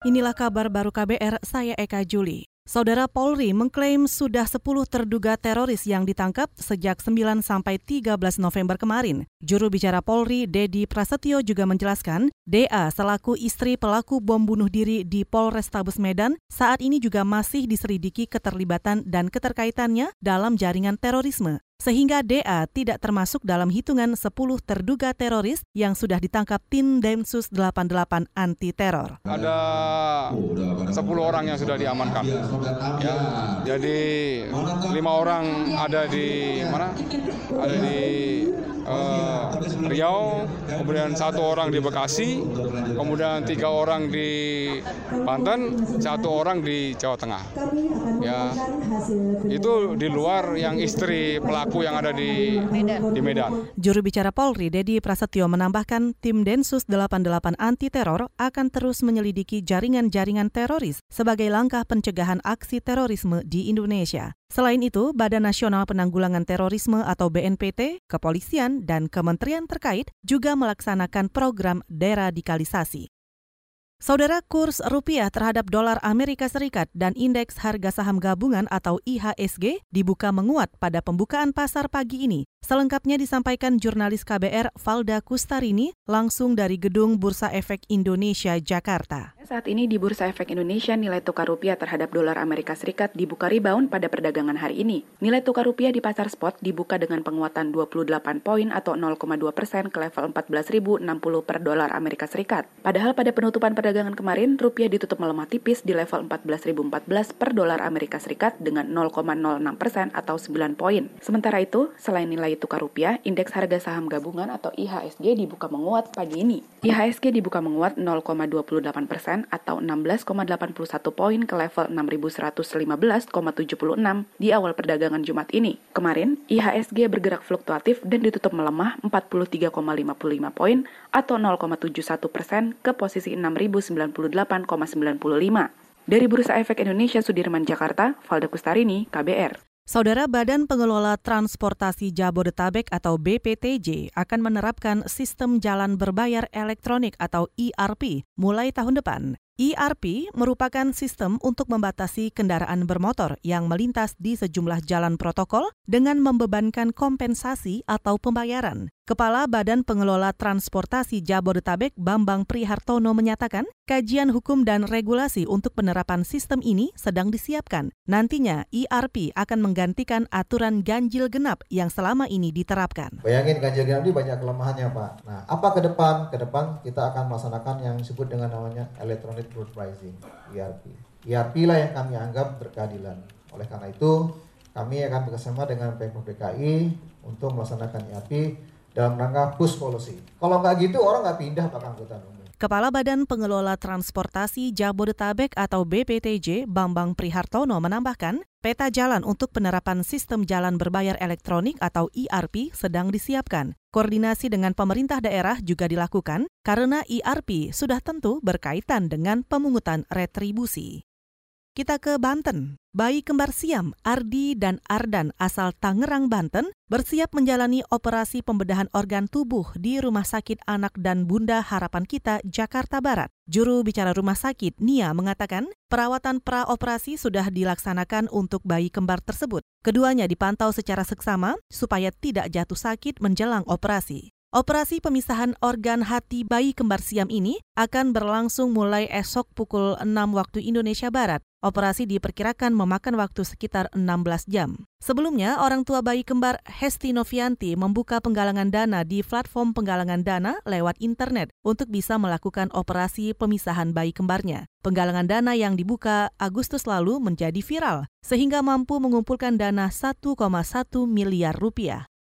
Inilah kabar baru KBR, saya Eka Juli. Saudara Polri mengklaim sudah 10 terduga teroris yang ditangkap sejak 9 sampai 13 November kemarin. Juru bicara Polri, Dedi Prasetyo juga menjelaskan, DA selaku istri pelaku bom bunuh diri di Polrestabes Medan saat ini juga masih diselidiki keterlibatan dan keterkaitannya dalam jaringan terorisme sehingga DA tidak termasuk dalam hitungan 10 terduga teroris yang sudah ditangkap tim Densus 88 anti teror. Ada 10 orang yang sudah diamankan. Ya, jadi lima orang ada di mana? Ada di uh, Riau, kemudian satu orang di Bekasi, kemudian tiga orang di Banten, satu orang di Jawa Tengah. Ya, itu di luar yang istri pelaku yang ada di Medan. Di Medan. Juru bicara Polri, Dedi Prasetyo menambahkan tim Densus 88 anti teror akan terus menyelidiki jaringan-jaringan teroris sebagai langkah pencegahan aksi terorisme di Indonesia. Selain itu, Badan Nasional Penanggulangan Terorisme atau BNPT, kepolisian, dan kementerian terkait juga melaksanakan program deradikalisasi. Saudara kurs rupiah terhadap dolar Amerika Serikat dan indeks harga saham gabungan atau IHSG dibuka menguat pada pembukaan pasar pagi ini. Selengkapnya disampaikan jurnalis KBR Valda Kustarini langsung dari Gedung Bursa Efek Indonesia, Jakarta. Saat ini di Bursa Efek Indonesia nilai tukar rupiah terhadap dolar Amerika Serikat dibuka rebound pada perdagangan hari ini. Nilai tukar rupiah di pasar spot dibuka dengan penguatan 28 poin atau 0,2 persen ke level 14.060 per dolar Amerika Serikat. Padahal pada penutupan perdagangan kemarin, rupiah ditutup melemah tipis di level 14.014 per dolar Amerika Serikat dengan 0,06 persen atau 9 poin. Sementara itu, selain nilai tukar rupiah, indeks harga saham gabungan atau IHSG dibuka menguat pagi ini. IHSG dibuka menguat 0,28 persen atau 16,81 poin ke level 6.115,76 di awal perdagangan Jumat ini. Kemarin, IHSG bergerak fluktuatif dan ditutup melemah 43,55 poin atau 0,71 persen ke posisi 6.000 98,95. Dari Bursa Efek Indonesia Sudirman Jakarta, Valda Kustarini, KBR. Saudara Badan Pengelola Transportasi Jabodetabek atau BPTJ akan menerapkan sistem jalan berbayar elektronik atau ERP mulai tahun depan. ERP merupakan sistem untuk membatasi kendaraan bermotor yang melintas di sejumlah jalan protokol dengan membebankan kompensasi atau pembayaran. Kepala Badan Pengelola Transportasi Jabodetabek Bambang Prihartono menyatakan, kajian hukum dan regulasi untuk penerapan sistem ini sedang disiapkan. Nantinya ERP akan menggantikan aturan ganjil genap yang selama ini diterapkan. Bayangin ganjil genap ini banyak kelemahannya Pak. Nah, apa ke depan? Ke depan kita akan melaksanakan yang disebut dengan namanya electronic road pricing, ERP. ERP lah yang kami anggap berkeadilan. Oleh karena itu, kami akan bekerjasama dengan Pemprov DKI untuk melaksanakan ERP dalam rangka push policy. Kalau nggak gitu orang nggak pindah pak angkutan umum. Kepala Badan Pengelola Transportasi Jabodetabek atau BPTJ Bambang Prihartono menambahkan, peta jalan untuk penerapan sistem jalan berbayar elektronik atau ERP sedang disiapkan. Koordinasi dengan pemerintah daerah juga dilakukan karena ERP sudah tentu berkaitan dengan pemungutan retribusi. Kita ke Banten. Bayi kembar Siam, Ardi dan Ardan asal Tangerang, Banten, bersiap menjalani operasi pembedahan organ tubuh di Rumah Sakit Anak dan Bunda Harapan Kita, Jakarta Barat. Juru bicara rumah sakit, Nia, mengatakan perawatan praoperasi sudah dilaksanakan untuk bayi kembar tersebut. Keduanya dipantau secara seksama supaya tidak jatuh sakit menjelang operasi. Operasi pemisahan organ hati bayi kembar Siam ini akan berlangsung mulai esok pukul 6 waktu Indonesia Barat. Operasi diperkirakan memakan waktu sekitar 16 jam. Sebelumnya, orang tua bayi kembar Hesti Novianti membuka penggalangan dana di platform penggalangan dana lewat internet untuk bisa melakukan operasi pemisahan bayi kembarnya. Penggalangan dana yang dibuka Agustus lalu menjadi viral, sehingga mampu mengumpulkan dana 1,1 miliar rupiah.